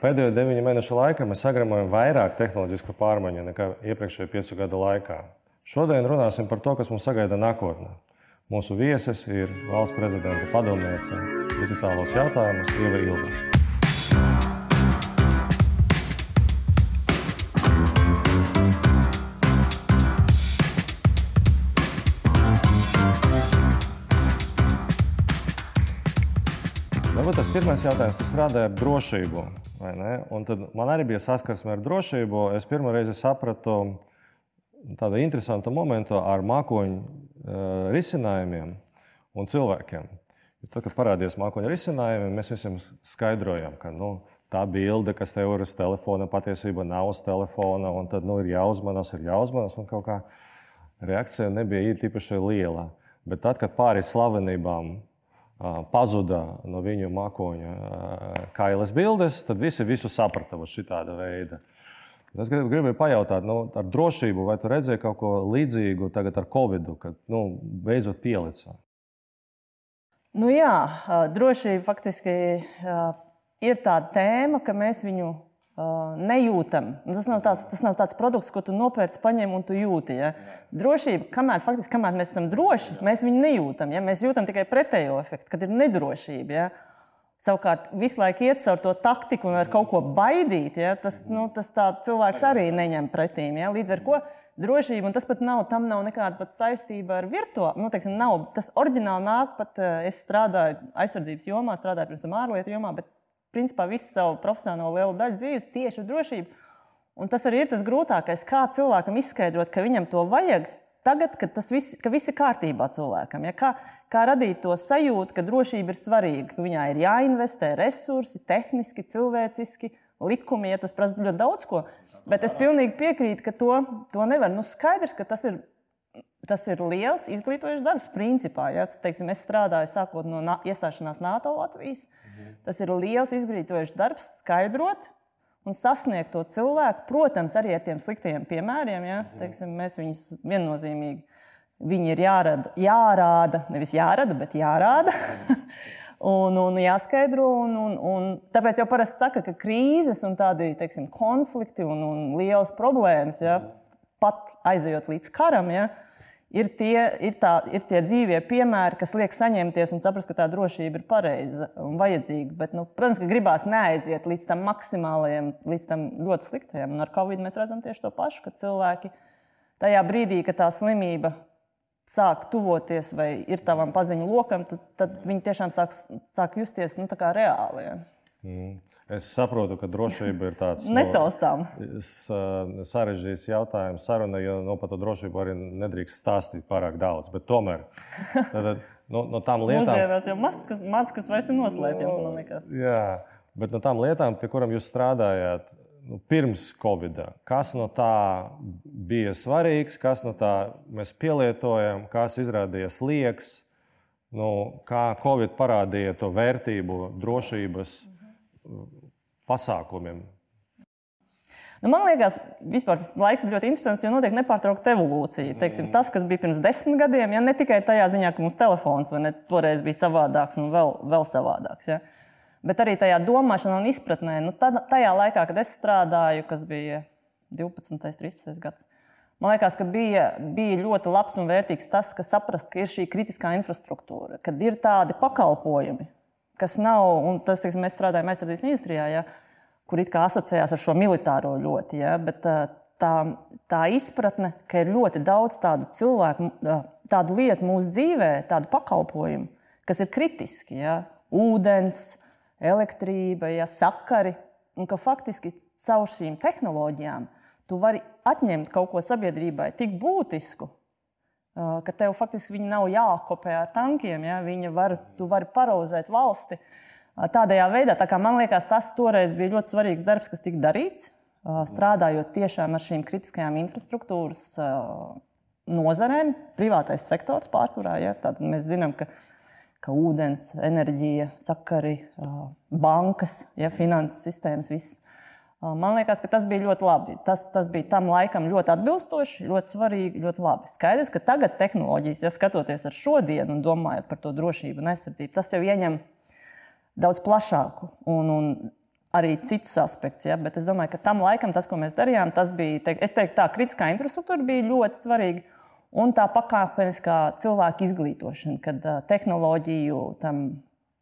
Pēdējo deviņu mēnešu laikā mēs sagramojam vairāk tehnoloģisku pārmaiņu nekā iepriekšējo piecu gadu laikā. Šodien runāsim par to, kas mums sagaida nākotnē. Mūsu viesis ir valsts prezidenta padomniece digitālos jautājumus Ieva Ilves. Tas pirmais jautājums, tu strādāji ar drošību. Man arī bija saskarsme ar drošību. Es pirmo reizi sapratu tādu interesantu momentu ar mākoņu uh, risinājumiem un cilvēkiem. Tad, kad parādījās mākoņu risinājumi, mēs visiem skaidrojām, ka nu, tā bilde, kas tev ir uz telefona, patiesībā nav uz telefona, un tad nu, ir jāuzmanās, ir jāuzmanās, un kaut kā reakcija nebija īpaši liela. Bet tad, kad pāri slavenībām pazuda no viņu mākoņa kailas bildes, tad visi visu saprata šāda veida. Es gribu, gribēju pajautāt, nu, ar drošību, vai tu redzēji kaut ko līdzīgu tagad ar Covid, kad nu, beidzot pielica? Nu, jā, drošība faktiski ir tāda tēma, ka mēs viņu nejūtam. Tas nav, tāds, tas nav tāds produkts, ko tu nopērci, paņem un tu jūti. Ja? Drošība, kamēr, faktiski, kamēr mēs esam droši, mēs viņu nejūtam. Ja? Mēs jūtam tikai pretējo efektu, kad ir nedrošība. Ja? Savukārt, visu laiku iet caur to taktiku un ar kaut ko baidīt, ja? tas, nu, tas cilvēks arī neņem pretīm. Ja? Līdz ar to drošība, un tas pat nav, tam nav nekāda saistība ar virtuālu. Nu, teiksim, nav, tas oriģināli nāk pat, es strādāju aizsardzības jomā, strādāju pirms tam ārlietu jomā, bet principā visu savu profesionālo lielu daļu dzīves tieši uz drošību. Un tas arī ir tas grūtākais, kā cilvēkam izskaidrot, ka viņam to vajag. Tagad, kad tas viss, ka viss ir kārtībā cilvēkam, ja? kā, kā radīt to sajūtu, ka drošība ir svarīga, ka viņai ir jāinvestē resursi, tehniski, cilvēciski, likumi, ja tas prasa ļoti daudz ko. Bet es pilnīgi piekrītu, ka to, to nevar. Nu, skaidrs, ka tas ir Tas ir liels izglītojošs darbs, principā. Ja, teiksim, es strādāju sākot no iestāšanās NATO Latvijas. Mhm. Tas ir liels izglītojošs darbs, skaidrot un sasniegt to cilvēku. Protams, arī ar tiem sliktajiem piemēriem. Ja, mhm. teiksim, mēs viņus viennozīmīgi viņi ir jārada, jārāda, nevis jārada, bet jārāda. un, un jāskaidro. Un, un, un tāpēc jau parasti saka, ka krīzes un tādi teiksim, konflikti un, un lielas problēmas, ja, mhm. pat aizejot līdz karam. Ja, ir tie, ir, tā, ir tie dzīvie piemēri, kas liek saņemties un saprast, ka tā drošība ir pareiza un vajadzīga. Bet, nu, protams, ka gribās neaiziet līdz tam maksimālajam, līdz tam ļoti sliktajam. Un ar Covid mēs redzam tieši to pašu, ka cilvēki tajā brīdī, kad tā slimība sāk tuvoties vai ir tavam paziņu lokam, tad, tad viņi tiešām sāk, sāk justies nu, reāli. Ja. Mm. Es saprotu, ka drošība ir tāds netaustām. No, sarežģīts jautājums, saruna, jo no par to drošību arī nedrīkst stāstīt pārāk daudz. Tomēr tad, no, no tām lietām, Mūsdienās jau maskas, maskas vairs ir noslēpjamas. Jā, bet no tām lietām, pie kurām jūs strādājāt nu, pirms Covid, kas no tā bija svarīgs, kas no tā mēs pielietojam, kas izrādījās liekas, nu, kā Covid parādīja to vērtību drošības pasākumiem? Nu, man liekas, vispār tas laiks ir ļoti interesants, jo notiek nepārtraukta evolūcija. Teiksim, tas, kas bija pirms desmit gadiem, ja ne tikai tajā ziņā, ka mums telefons ne, toreiz bija savādāks un vēl, vēl savādāks, ja, bet arī tajā domāšanā un izpratnē. Nu, tad, tajā laikā, kad es strādāju, kas bija 12, 13 gads, man liekas, ka bija, bija ļoti labs un vērtīgs tas, ka saprast, ka ir šī kritiskā infrastruktūra, kad ir tādi pakalpojumi, kas nav, un tas, teiksim, mēs strādājam aizsardzības ministrijā, ja, kur it kā asociējās ar šo militāro ļoti, ja, bet tā, tā izpratne, ka ir ļoti daudz tādu cilvēku, tādu lietu mūsu dzīvē, tādu pakalpojumu, kas ir kritiski, ja, ūdens, elektrība, ja, sakari, un ka faktiski caur šīm tehnoloģijām tu vari atņemt kaut ko sabiedrībai tik būtisku, ka tev faktiski viņi nav jākopē ar tankiem. Ja? Viņa var, tu vari paralizēt valsti tādā veidā. Tā man liekas, tas toreiz bija ļoti svarīgs darbs, kas tika darīts. Strādājot tiešām ar šīm kritiskajām infrastruktūras nozarēm, privātais sektors pārsvarā. Ja? Tad mēs zinām, ka, ka ūdens, enerģija, sakari, bankas, ja? finanses sistēmas, viss Man liekas, ka tas bija ļoti labi. Tas, tas bija tam laikam ļoti atbilstoši, ļoti svarīgi, ļoti labi. Skaidrs, ka tagad tehnoloģijas, ja skatoties ar šodienu un domājot par to drošību un aizsardzību, tas jau ieņem daudz plašāku un, un arī citus aspektus. Ja? Bet es domāju, ka tam laikam tas, ko mēs darījām, tas bija, teik, es teiktu, tā kritiskā infrastruktūra bija ļoti svarīga. Un tā pakāpeniskā cilvēka izglītošana, kad uh, tehnoloģiju tam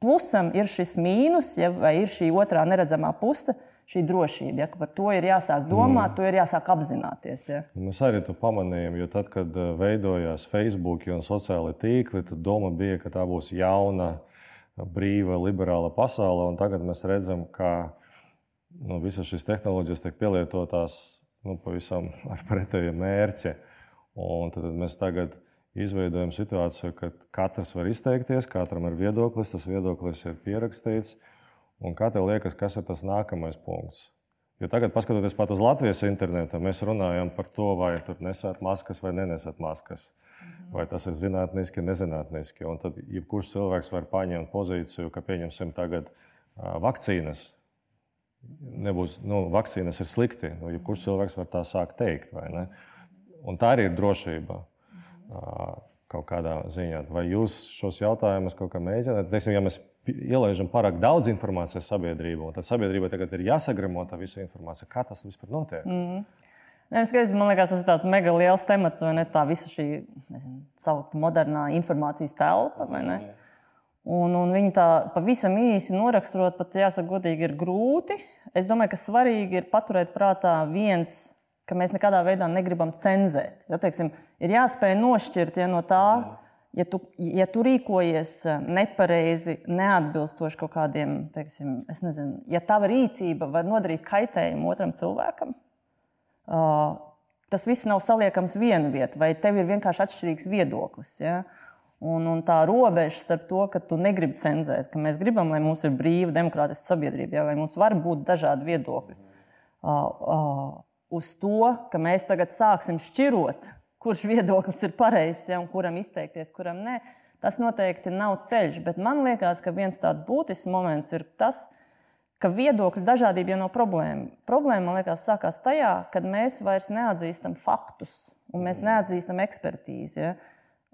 plusam ir šis mīnus, ja, vai ir šī otrā neredzamā puse, šī drošība. Ja, par to ir jāsāk domāt, mm. to ir jāsāk apzināties. Ja. Mēs arī to pamanījām, jo tad, kad veidojās Facebook un sociālai tīkli, tad doma bija, ka tā būs jauna, brīva, liberāla pasaule. Tagad mēs redzam, ka nu, visas šīs tehnoloģijas tiek pielietotas nu, pavisam ar pretēju mērķi. Un tad mēs tagad izveidojam situāciju, ka katrs var izteikties, katram ir viedoklis, tas viedoklis ir pierakstīts. Un kā tev liekas, kas ir tas nākamais punkts? Jo tagad, paskatoties pat uz Latvijas internetu, mēs runājam par to, vai tur nesat maskas vai nenesat maskas. Mhm. Vai tas ir zinātniski, nezinātniski. Un tad jebkurš cilvēks var paņemt pozīciju, ka pieņemsim tagad vakcīnas. Nebūs, nu, vakcīnas ir slikti. Nu, jebkurš cilvēks var tā sākt teikt. Un tā arī ir drošība kaut kādā ziņā. Vai jūs šos jautājumus kaut kā mēģināt? Teiksim, ja mēs ielaižam pārāk daudz informācijas sabiedrībā, tad sabiedrībai tagad ir jāsagremo tā visa informācija. Kā tas vispār notiek? Mm. Ne, skaidrs, man liekas, tas ir tāds mega liels temats, vai ne? Tā visa šī nezinu, modernā informācijas telpa. Un, un viņi tā pavisam īsi noraksturot, pat jāsaka, godīgi, ir grūti. Es domāju, ka svarīgi ir paturēt prātā viens ka mēs nekādā veidā negribam cenzēt. Ja, teiksim, ir jāspēj nošķirt ja, no tā, ja tu, ja tu rīkojies eh, nepareizi, neatbilstoši kaut kādiem, teiksim, nezinu, ja tava rīcība var nodarīt kaitējumu otram cilvēkam. Uh, tas viss nav saliekams vienu vietu, vai tev ir vienkārši atšķirīgs viedoklis. Ja? Un, un tā robeža starp to, ka tu negribi cenzēt, ka mēs gribam, lai mums ir brīva, demokrātiska sabiedrība, ja, lai mums var būt dažādi viedokļi. Uh, uh, uz to, ka mēs tagad sāksim šķirot, kurš viedoklis ir pareizs ja, un kuram izteikties, kuram nē. Tas noteikti nav ceļš, bet man liekas, ka viens tāds būtisks moments ir tas, ka viedokļu dažādība jau nav problēma. Problēma, man liekas, sākās tajā, kad mēs vairs neatzīstam faktus un mēs neatzīstam ekspertīzi. Ja.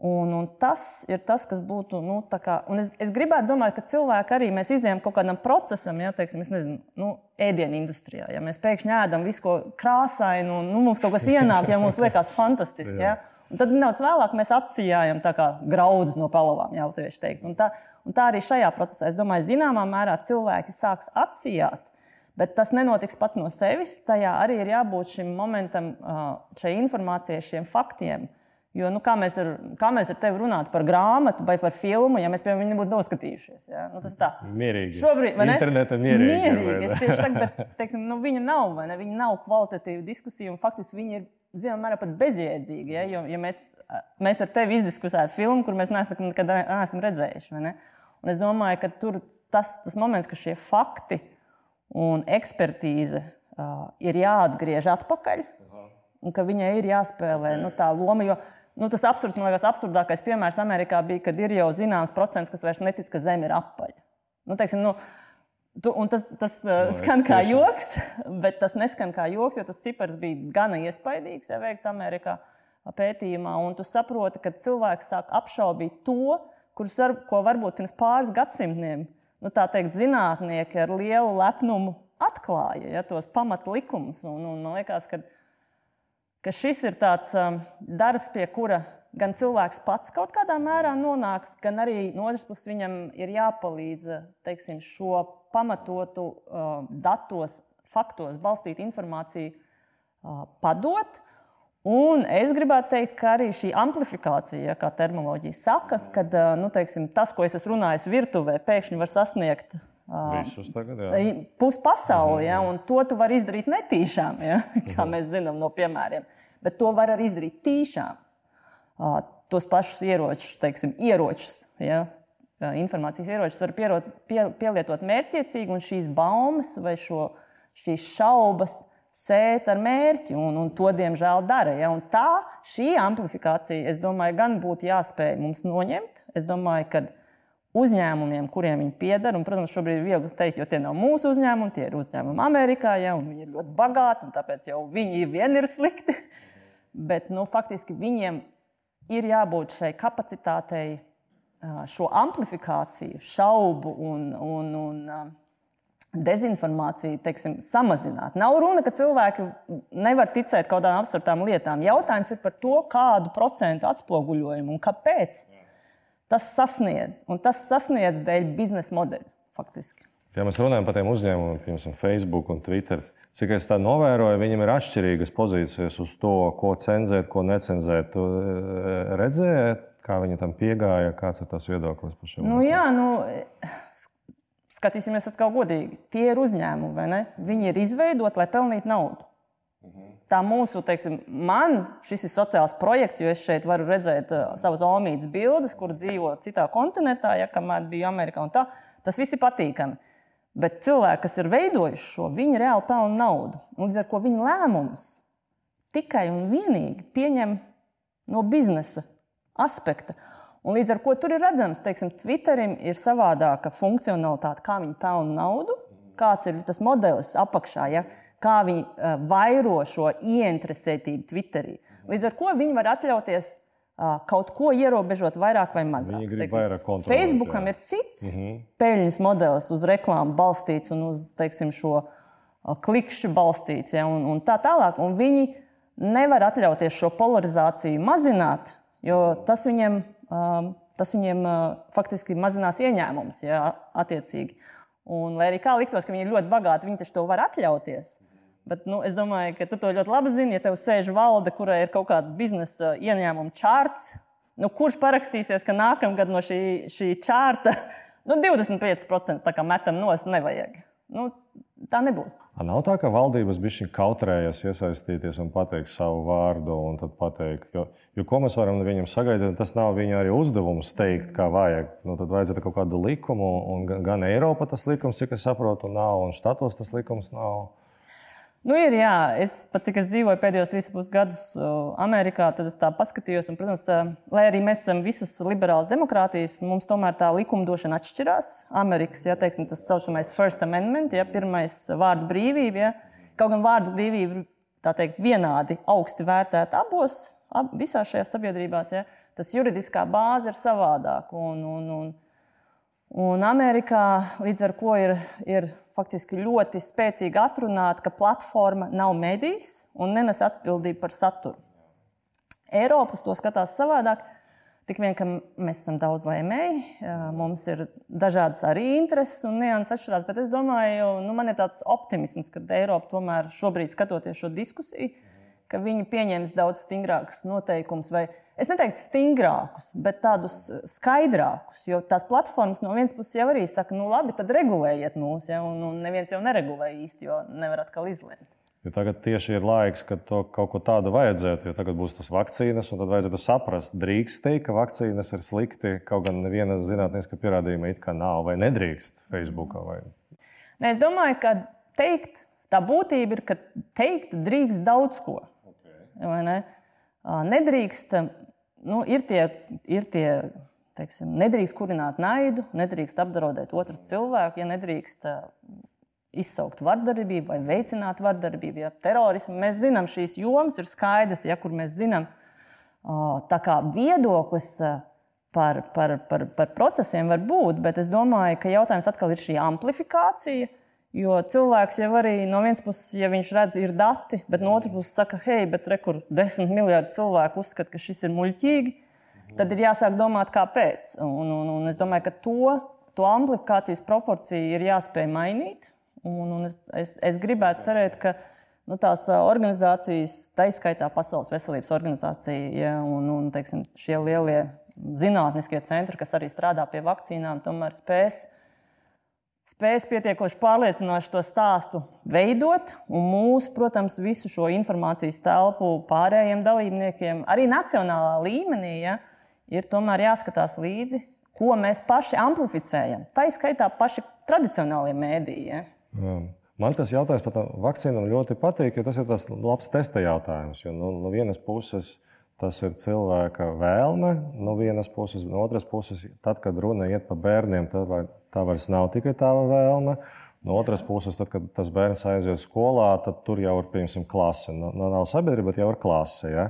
Un, un tas ir tas, kas būtu. Nu, kā, es, es gribētu domāt, ka cilvēki arī mēs izējām kaut kādam procesam, ja teiksim, nezinu, nu, ēdienu industrijā. Ja mēs pēkšņi ēdam visu ko krāsainu, un nu, mums kaut kas ienāk, ja mums liekas fantastiski. ja? Un tad nedaudz vēlāk mēs atsijājam graudus no palavām, jau tā teikt. Un tā, un tā arī šajā procesā, es domāju, zināmā mērā cilvēki sāks atsijāt. Bet tas nenotiks pats no sevis. Tajā arī ir jābūt šim momentam, šai informācijai, šiem faktiem. Uh, Jo, nu, kā, mēs ar, kā mēs ar tevi runātu par grāmatu vai par filmu, ja mēs pie viņiem nebūtu noskatījušies? Ja? Nu, tas tā mierīgi. Šobrīd, vai ne? Internetā mierīgi. mierīgi. Es tieši saku, bet, teiksim, nu, viņa nav, vai ne? Viņa nav kvalitatīva diskusija, un faktiski viņa ir, zināmā mērā, pat bezjēdzīga. Ja? Jo, ja mēs, mēs ar tevi izdiskusētu filmu, kur mēs neesam nekad neesam redzējuši, ne? un es domāju, ka tur tas, tas moments, ka šie fakti un ekspertīze uh, ir jāatgriež atpakaļ. Un ka viņai ir jāspēlē nu, tā loma. Jo, Nu, tas absurds, man liekas, absurdākais piemērs Amerikā bija, kad ir jau zināms procents, kas vairs netic, ka Zeme ir apaļa. Nu, teiksim, nu, tu, tas tas no, uh, skan kā tieši... joks, bet tas neskan kā joks, jo tas cipars bija gana iespaidīgs, ja veikts Amerikā pētījumā. Un tu saproti, ka cilvēks sāk apšaubīt to, kurus var, ko varbūt pirms pāris gadsimtiem nu, teikt, zinātnieki ar lielu lepnumu atklāja ja, tos pamatlikumus. Un, un man liekas, ka ka šis ir tāds um, darbs, pie kura gan cilvēks pats kaut kādā mērā nonāks, gan arī no otras puses viņam ir jāpalīdz teiksim, šo pamatotu uh, datos, faktos balstītu informāciju uh, padot. Un es gribētu teikt, ka arī šī amplifikācija, ja, kā terminoloģija saka, kad uh, nu, teiksim, tas, ko es esmu runājis virtuvē, pēkšņi var sasniegt Visus tagad, jā. Puspasauli, ja, un to tu vari izdarīt netīšām, ja, kā mēs zinām no piemēriem. Bet to var arī izdarīt tīšām. Tos pašus ieročus, teiksim, ieročus, ja, informācijas ieročus var pierot, pie, pielietot mērķiecīgi, un šīs baumas vai šo, šīs šaubas sēt ar mērķi, un, un to, diemžēl, dara. Ja? Un tā, šī amplifikācija, es domāju, gan būtu jāspēj mums noņemt. Es domāju, ka uzņēmumiem, kuriem viņi pieder. Un, protams, šobrīd ir viegli teikt, jo tie nav mūsu uzņēmumi, tie ir uzņēmumi Amerikā, ja, un viņi ir ļoti bagāti, un tāpēc jau viņi vien ir slikti. Bet nu, faktiski viņiem ir jābūt šai kapacitātei, šo amplifikāciju, šaubu un, un, un dezinformāciju teiksim, samazināt. Nav runa, ka cilvēki nevar ticēt kaut kādām absurtām lietām. Jautājums ir par to, kādu procentu atspoguļojumu un kāpēc tas sasniedz. Un tas sasniedz dēļ biznesa modeļa faktiski. Ja mēs runājam par tiem uzņēmumiem, piemēram, Facebook un Twitter, cik es tā novēroju, viņiem ir atšķirīgas pozīcijas uz to, ko cenzēt, ko necenzēt. Tu e, redzēji, kā viņi tam piegāja, kāds ir tas viedoklis par šo? Nu, jā, nu, skatīsimies atkal godīgi. Tie ir uzņēmumi, vai ne? Viņi ir izveidoti, lai pelnītu naudu. Mhm. Tā mūsu, teiksim, man šis ir sociāls projekts, jo es šeit varu redzēt uh, savas omītas bildes, kur dzīvo citā kontinentā, ja kamēr biju Amerikā. Tas viss ir patīkami. Bet cilvēki, kas ir veidojuši šo, viņi reāli pelna naudu. Līdz ar to viņa lēmumus tikai un vienīgi pieņem no biznesa aspekta. Un līdz ar to tur ir redzams, ka Twitterim ir savādāka funkcionalitāte, kā viņi pelna naudu, kāds ir tas modelis apakšā, ja? Kā viņi uh, vairo šo ieinteresētību Twitterī. Līdz ar to viņi var atļauties uh, kaut ko ierobežot vairāk vai mazāk. Vairāk. Facebookam jā. ir cits mm -hmm. peļņas modelis, uz reklāmu balstīts un uz teiksim, šo uh, klikšķu balstīts ja? un, un tā tālāk. Un viņi nevar atļauties šo polarizāciju mazināt, jo tas viņiem Um, tas viņiem uh, faktiski mazinās ieņēmumus, ja, attiecīgi. Un, lai arī kā liktos, ka viņi ir ļoti bagāti, viņi to var atļauties. Bet nu, es domāju, ka tu to ļoti labi zini. Ja tev sēž valde, kurai ir kaut kāds biznesa ieņēmuma čārts, nu, kurš parakstīsies, ka nākamgad no šī, šī čārta nu, 25% metam nos nevajag. Nu, tā nebūs. A nav tā, ka valdības bija kautrējas iesaistīties un pateikt savu vārdu, pateikt, jo, jo ko mēs varam viņam sagaidīt, tas nav viņa arī uzdevums teikt, kā vajag. Nu, tad vajadzētu kaut kādu likumu, un gan Eiropa tas likums, cik es saprotu, nav, un štatos tas likums nav. Nu, ir, jā, es pat cik es dzīvoju pēdējos trīs pusē gadus Amerikā, tad es tā paskatījos. Un, protams, lai arī mēs esam visas liberālas demokrātijas, mums tomēr tā likumdošana atšķirās. Amerikas, ja teiksim, tas saucamais First Amendment, ja pirmais vārdu brīvība. Ja, kaut gan vārdu brīvība ir teikt, vienādi augsti vērtēta abos, ab, visās šajās sabiedrībās, ja, tas juridiskā bāze ir savādāka. Un, un, un, un Amerikā līdz ar to ir. ir faktiski ļoti spēcīgi atrunāt, ka platforma nav medijs un nenes atbildību par saturu. Eiropas to skatās savādāk. Tik vien, ka mēs esam daudz lēmēji, mums ir dažādas arī intereses un nianses atšķirās, bet es domāju, nu, man ir tāds optimisms, ka Eiropa tomēr šobrīd skatoties šo diskusiju, ka viņi pieņems daudz stingrākus noteikumus vai es neteiktu stingrākus, bet tādus skaidrākus. Jo tās platformas no vienas puses jau arī saka, nu labi, tad regulējiet mūs, ja, un, un neviens jau neregulē īsti, jo nevar atkal izlemt. Jo tagad tieši ir laiks, kad to kaut ko tādu vajadzētu, jo tagad būs tas vakcīnas, un tad vajadzētu saprast, drīkst teikt, ka vakcīnas ir slikti, kaut gan neviena zinātniska pierādījuma it kā nav, vai nedrīkst Facebookā. Vai... Ne, es domāju, ka teikt, tā būtība ir, ka teikt drīkst daudz ko. Okay. Nedrīkst, nu, ir tie, ir tie teiksim, nedrīkst kurināt naidu, nedrīkst apdraudēt otru cilvēku, ja nedrīkst izsaukt vardarbību vai veicināt vardarbību, ja terorismu. Mēs zinām, šīs jomas ir skaidrs, ja kur mēs zinām, tā kā viedoklis par, par, par, par procesiem var būt, bet es domāju, ka jautājums atkal ir šī amplifikācija. Jo cilvēks jau arī no vienas puses, ja viņš redz, ir dati, bet no otras puses saka, hei, bet rekur desmit miljardi cilvēku uzskata, ka šis ir muļķīgi, tad ir jāsāk domāt, kāpēc. Un, un, un es domāju, ka to, to amplifikācijas proporciju ir jāspēj mainīt. Un, un es, es, es gribētu cerēt, ka nu, tās organizācijas, tā izskaitā Pasaules veselības organizācija ja, un, un teiksim, šie lielie zinātniskie centri, kas arī strādā pie vakcīnām, tomēr spēs spējas pietiekoši pārliecinoši to stāstu veidot, un mūsu, protams, visu šo informācijas telpu pārējiem dalībniekiem, arī nacionālā līmenī, ja, ir tomēr jāskatās līdzi, ko mēs paši amplificējam. Tā izskaitā paši tradicionālie mēdīji. Ja. Jā. Man tas jautājums par vakcīnu ļoti patīk, jo tas ir tas labs testa jautājums. Jo no, no vienas puses tas ir cilvēka vēlme, no vienas puses, no otras puses, tad, kad runa iet par bērniem, tad vai tā vairs nav tikai tava vēlme. No otras puses, tad, kad tas bērns aiziet skolā, tad tur jau ir piemēram klase. Nu, nav sabiedrība, bet jau ir klase. Ja?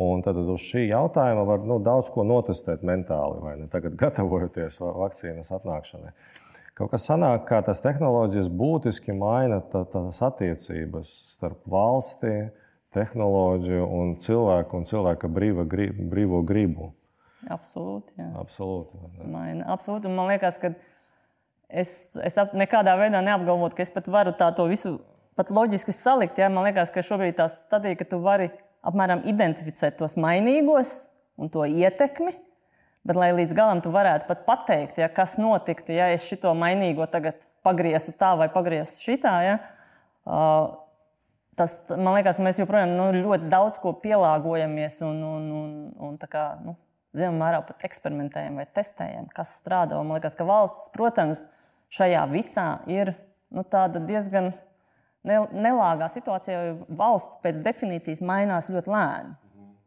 Un tad uz šī jautājuma var nu, daudz ko notestēt mentāli, vai ne? Tagad gatavojoties vakcīnas atnākšanai. kaut kas sanāk, ka tās tehnoloģijas būtiski maina tā, tās attiecības starp valsti, tehnoloģiju un cilvēku un cilvēka brīva, brīvo gribu. Absolūti. Jā. Absolūti, Maina, absolūti. Man liekas, ka es, es nekādā veidā neapgalvotu, ka es pat varu tā to visu pat loģiski salikt. Jā. Man liekas, ka šobrīd tā stadija, ka tu vari apmēram identificēt tos mainīgos un to ietekmi. Bet, lai līdz galam tu varētu pat pateikt, ja, kas notiktu, ja es šo mainīgo tagad pagriezu tā vai pagriezu šitā, ja, uh, tas, man liekas, mēs joprojām nu, ļoti daudz ko pielāgojamies un, un, un, un kā, nu, zināmā mērā pat eksperimentējam vai testējam, kas strādā. Man liekas, ka valsts, protams, šajā visā ir nu, diezgan nelāgā situācijā, jo valsts pēc definīcijas mainās ļoti lēni.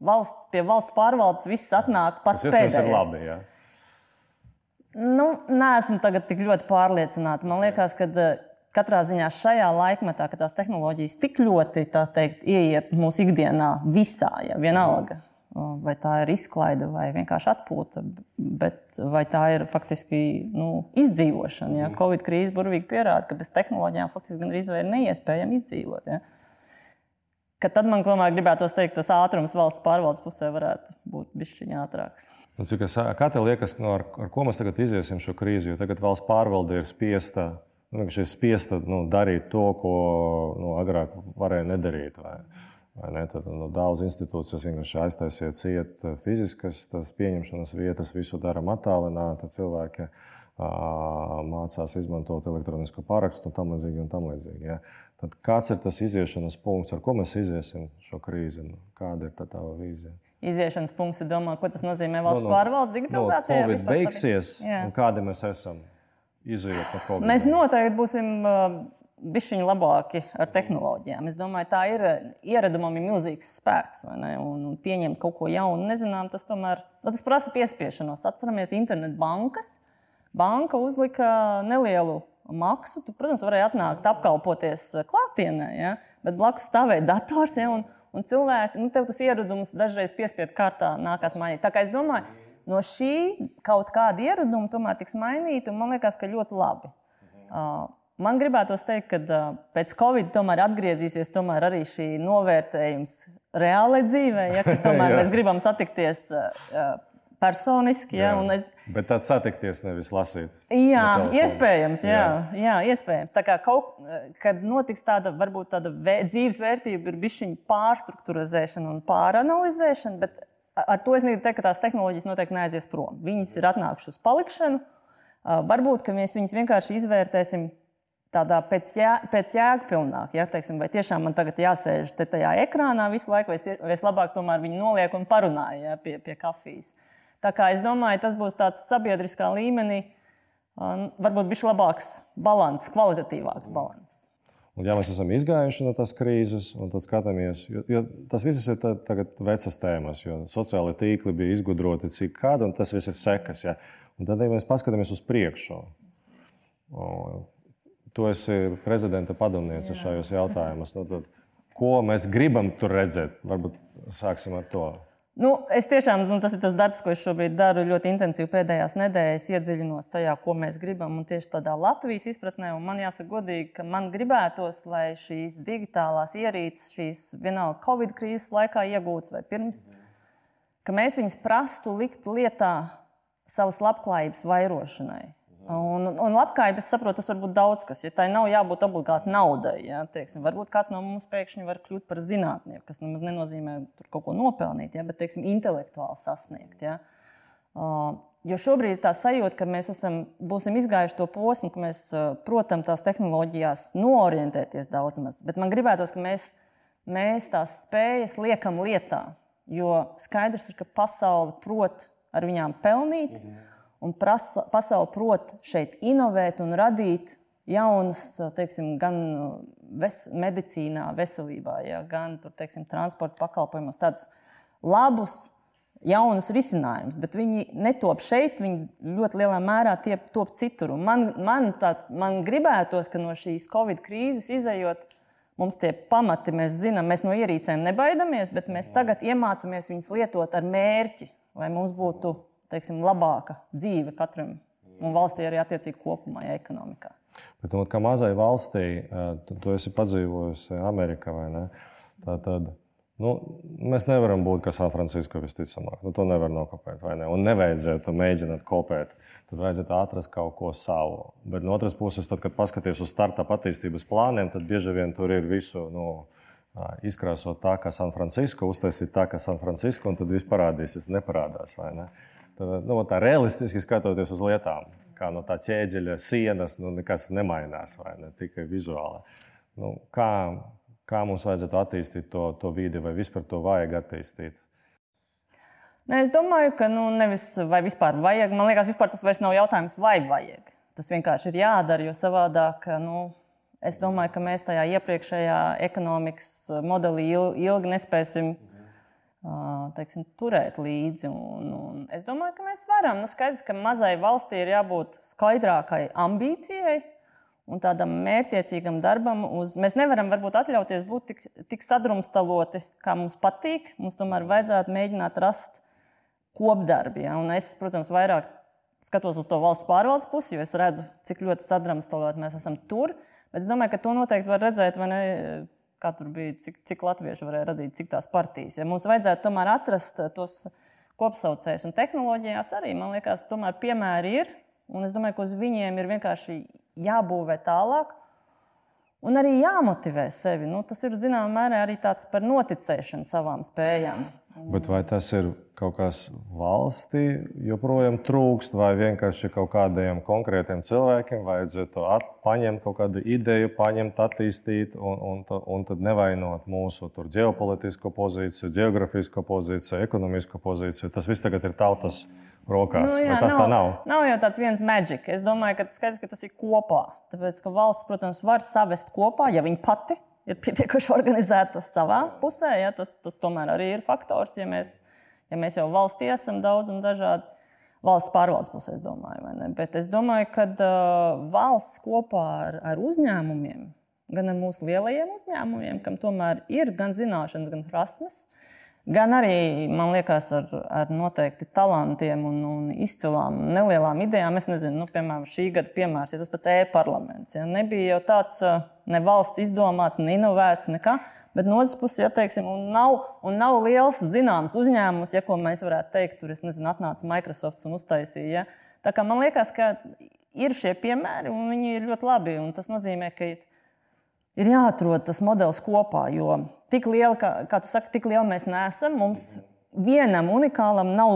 Valsts, pie valsts pārvaldes viss atnāk pats labi. Jā. Nu, nē, esmu tagad tik ļoti pārliecināta. Man liekas, ka eh, katrā ziņā šajā laikmetā, kad tās tehnoloģijas tik ļoti teikt, ieiet mūsu ikdienā visā, ja vienalga. Mm vai tā ir izklaide vai vienkārši atpūta, bet vai tā ir faktiski nu, izdzīvošana. Ja? Mhm. Covid krīze burvīgi pierāda, ka bez tehnoloģijām faktiski gandrīz vai ir neiespējami izdzīvot. Ja? Ka tad man tomēr gribētos teikt, tas ātrums valsts pārvaldes pusē varētu būt bijis ātrāks. Nu, cik tev liekas, no, ar, ar ko mēs tagad iziesim šo krīzi? Jo tagad valsts pārvalde ir spiesta, nu, spiesta nu, darīt to, ko nu, agrāk varēja nedarīt. Vai? Tad, nu, daudz institūcijas vienkārši aiztaisiet ciet eh, fiziskas pieņemšanas vietas, visu darām attālināti. Cilvēki mācās izmantot elektronisko parakstu un tam līdzīgi. Un tam līdzīgi ja. Tad kāds ir tas iziešanas punkts, ar ko mēs iziesim šo krīzi? Nu, kāda ir tā tā vīzija? Iziešanas punkts ir domāt, ko tas nozīmē valsts no, no, pārvaldes digitalizācijā. No, Covid beigsies, un kādi mēs esam izējot no Covid? Mēs noteikti būsim. Uh, bišķiņi labāki ar tehnoloģijām. Es domāju, tā ir ieradumam ir milzīgs spēks. Un, un pieņemt kaut ko jaunu, nezinām, tas tomēr tas prasa piespiešanos. Atceramies, internet bankas. Banka uzlika nelielu maksu. Tu, protams, varēji atnākt, apkalpoties klātienē, ja? bet blakus stāvēja dators. Ja? Un, un cilvēki, nu, tev tas ieradums dažreiz piespiedu kārtā nākās mainīt. Tā kā es domāju, no šī kaut kāda ieraduma tomēr tiks mainīta, un man liekas, ka ļoti labi. Uh, Man gribētos teikt, ka pēc Covid tomēr atgriezīsies tomēr arī šī novērtējums reālai dzīvē, ja tomēr mēs gribam satikties personiski. Ja, jā, es... Bet tad satikties, nevis lasīt. Jā, iespējams. Jā, jā. jā, iespējams. Tā kā kaut kad notiks tāda, varbūt tāda vē, dzīves vērtība, ir bijusi pārstruktūrizēšana un pāranalizēšana, bet ar to es negribu teikt, ka tās tehnoloģijas noteikti neaizies prom. Viņas ir atnākušas uz palikšanu. Varbūt mēs viņus vienkārši izvērtēsim tādā pēc, jā, pēc jēgpilnāk. Ja, teiksim, vai tiešām man tagad jāsēž te tajā ekrānā visu laiku, vai es, tie, vai es labāk tomēr viņu nolieku un parunāju ja, pie, pie kafijas. Tā kā es domāju, tas būs tāds sabiedriskā līmenī, varbūt bijis labāks balans, kvalitatīvāks balans. Un, ja mēs esam izgājuši no tās krīzes, un tad skatāmies, jo, jo tas viss ir tā, tagad vecas tēmas, jo sociālai tīkli bija izgudroti cik kādi, un tas viss ir sekas. Ja. Un tad, ja mēs paskatāmies uz priekšu, Tu esi prezidenta padomniece šajos jautājumos. Nu, tad, ko mēs gribam tur redzēt? Varbūt sāksim ar to. Nu, es tiešām, nu, tas ir tas darbs, ko es šobrīd daru ļoti intensīvi pēdējās nedēļas, iedziļinos tajā, ko mēs gribam. Un tieši tādā Latvijas izpratnē, un man jāsaka, godīgi, ka man gribētos, lai šīs digitālās ierīces, šīs vienalga Covid krīzes laikā iegūtas vai pirms, ka mēs viņus prastu likt lietā savas labklājības vairošanai. Un, un labklājība, es saprotu, tas var būt daudz kas. Ja tai nav jābūt obligāti naudai, ja, teiksim, varbūt kāds no mums pēkšņi var kļūt par zinātnieku, kas nemaz nenozīmē kaut ko nopelnīt, ja, bet teiksim, intelektuāli sasniegt. Ja. Uh, jo šobrīd ir tā sajūta, ka mēs esam, būsim izgājuši to posmu, ka mēs, protams, tās tehnoloģijās noorientēties daudz maz. Bet man gribētos, ka mēs, mēs tās spējas liekam lietā. Jo skaidrs ir, ka pasaule prot ar viņām pelnīt. Mhm un prasa, pasauli prot šeit inovēt un radīt jaunas, teiksim, gan ves, medicīnā, veselībā, ja, gan tur, teiksim, transporta pakalpojumos, tādus labus, jaunus risinājumus. Bet viņi netop šeit, viņi ļoti lielā mērā top citur. Un man, man, tā, man gribētos, ka no šīs Covid krīzes izējot. Mums tie pamati, mēs zinām, mēs no ierīcēm nebaidamies, bet mēs tagad iemācāmies viņus lietot ar mērķi, lai mums būtu teiksim, labāka dzīve katram un valstī arī attiecīgi kopumā ekonomikā. Bet, un, kā mazai valstī, tu, tu esi padzīvojusi Amerikā vai ne? Tā tad nu, mēs nevaram būt kā Sanfrancisko visticamāk. Nu, to nevar nokopēt vai ne? Un nevajadzētu mēģināt kopēt. Tad vajadzētu atrast kaut ko savu. Bet no otras puses, tad, kad paskaties uz startup attīstības plāniem, tad bieži vien tur ir visu. Nu, Izkrāsot tā, kā Sanfrancisko, uztaisīt tā, kā Sanfrancisko, un tad viss parādīsies, neparādās. Ne? Tad, nu, tā realistiski skatoties uz lietām, kā no tā ķēdeļa sienas, nu, nekas nemainās, vai ne tikai vizuāli. Nu, kā, kā mums vajadzētu attīstīt to, to vidi, vai vispār to vajag attīstīt? Ne, es domāju, ka nu, nevis vai vispār vajag. Man liekas, vispār tas vairs nav jautājums, vai vajag. Tas vienkārši ir jādara, jo savādāk, nu, es domāju, ka mēs tajā iepriekšējā ekonomikas modelī ilgi nespēsim teiksim, turēt līdzi. Un, un es domāju, ka mēs varam. Nu, skaidrs, ka mazai valstī ir jābūt skaidrākai ambīcijai un tādam mērķiecīgam darbam. Uz, mēs nevaram varbūt atļauties būt tik, tik sadrumstaloti, kā mums patīk. Mums tomēr vajadzētu mēģināt rast kopdarbi. Ja? Un es, protams, vairāk skatos uz to valsts pārvaldes pusi, jo es redzu, cik ļoti sadrumstaloti mēs esam tur. Bet es domāju, ka to noteikti var redzēt kā tur bija, cik, cik latvieši varēja radīt, cik tās partijas. Ja mums vajadzētu tomēr atrast eh, tos kopsaucējus, un tehnoloģijās arī, man liekas, tomēr piemēri ir. Un es domāju, ka uz viņiem ir vienkārši jābūvē tālāk. Un arī jāmotivē sevi. Nu, tas ir zināmā mērā arī tāds par noticēšanu savām spējām. Bet vai tas ir kaut kas valstī joprojām trūkst, vai vienkārši kaut kādiem konkrētiem cilvēkiem vajadzētu paņemt kaut kādu ideju, paņemt, attīstīt, un, un, un tad nevainot mūsu ģeopolitisko pozīciju, geogrāfisko pozīciju, ekonomisko pozīciju. Tas viss tagad ir tautas rokās. Nu, jā, tas nav, tā nav. Nav jau tāds viens maģisks. Es domāju, ka tas, skaidrs, ka tas ir kopā. Tāpēc, ka valsts, protams, var savest kopā, ja viņi pati ir pietiekuši organizēta savā pusē. Ja, tas, tas tomēr arī ir faktors, ja mēs, ja mēs jau valstī esam daudz un dažādi. Valsts pārvaldes pusē, es domāju, bet es domāju, ka uh, valsts kopā ar, ar uzņēmumiem, gan ar mūsu lielajiem uzņēmumiem, kam tomēr ir gan zināšanas, gan prasmes, gan arī, man liekas, ar, ar noteikti talantiem un, un izcilām nelielām idejām. Es nezinu, nu, piemēram, šī gada piemērs, ja tas pats e-parlaments. Ja, nebija jau tāds ne valsts izdomāts, ne inovēts, nekā. Bet no otras puses, ja teiksim, un nav, un nav liels zināms uzņēmums, ja ko mēs varētu teikt, tur nezinu, atnāca Microsoft un uztaisīja. Ja. Tā kā man liekas, ka ir šie piemēri, un viņi ir ļoti labi. Tas nozīmē, ka ir jāatrod tas modelis kopā. Jo tik liela, kā, kā tu saki, tik liela mēs neesam. Mums vienam unikālam nav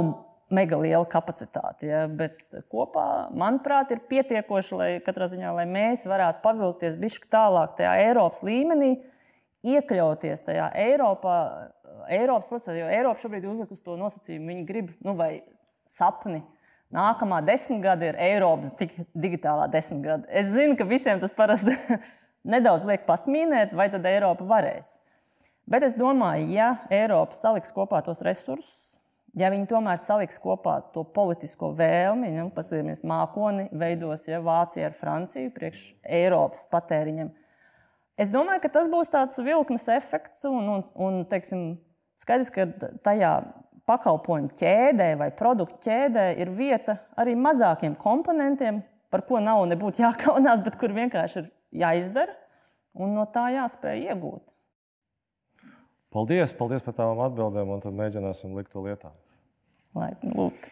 mega liela kapacitāte. Ja, bet kopā, manuprāt, ir pietiekoši, lai ziņā lai mēs varētu pavilkties bišķi tālāk tajā Eiropas līmenī, iekļauties tajā Eiropā, Eiropas procesā, jo Eiropa šobrīd uzliek uz to nosacījumu, viņi grib, nu, vai sapni. Nākamā desmitgade ir Eiropas digitālā desmitgade. Es zinu, ka visiem tas parasti nedaudz liek pasmīnēt, vai tad Eiropa varēs. Bet es domāju, ja Eiropa saliks kopā tos resursus, ja viņi tomēr saliks kopā to politisko vēlmi, nu, paskatīsimies, mākoni veidos ja, Vācija ar Franciju priekš Eiropas patēriņam. Es domāju, ka tas būs tāds vilkmes efekts un, un, un teiksim, skaidrs, ka tajā pakalpojumu ķēdē vai produktu ķēdē ir vieta arī mazākiem komponentiem, par ko nav nebūtu jākaunās, bet kur vienkārši ir jāizdara un no tā jāspēj iegūt. Paldies, paldies par tām atbildēm, un tad mēģināsim likt to lietā. Laipni lūgt.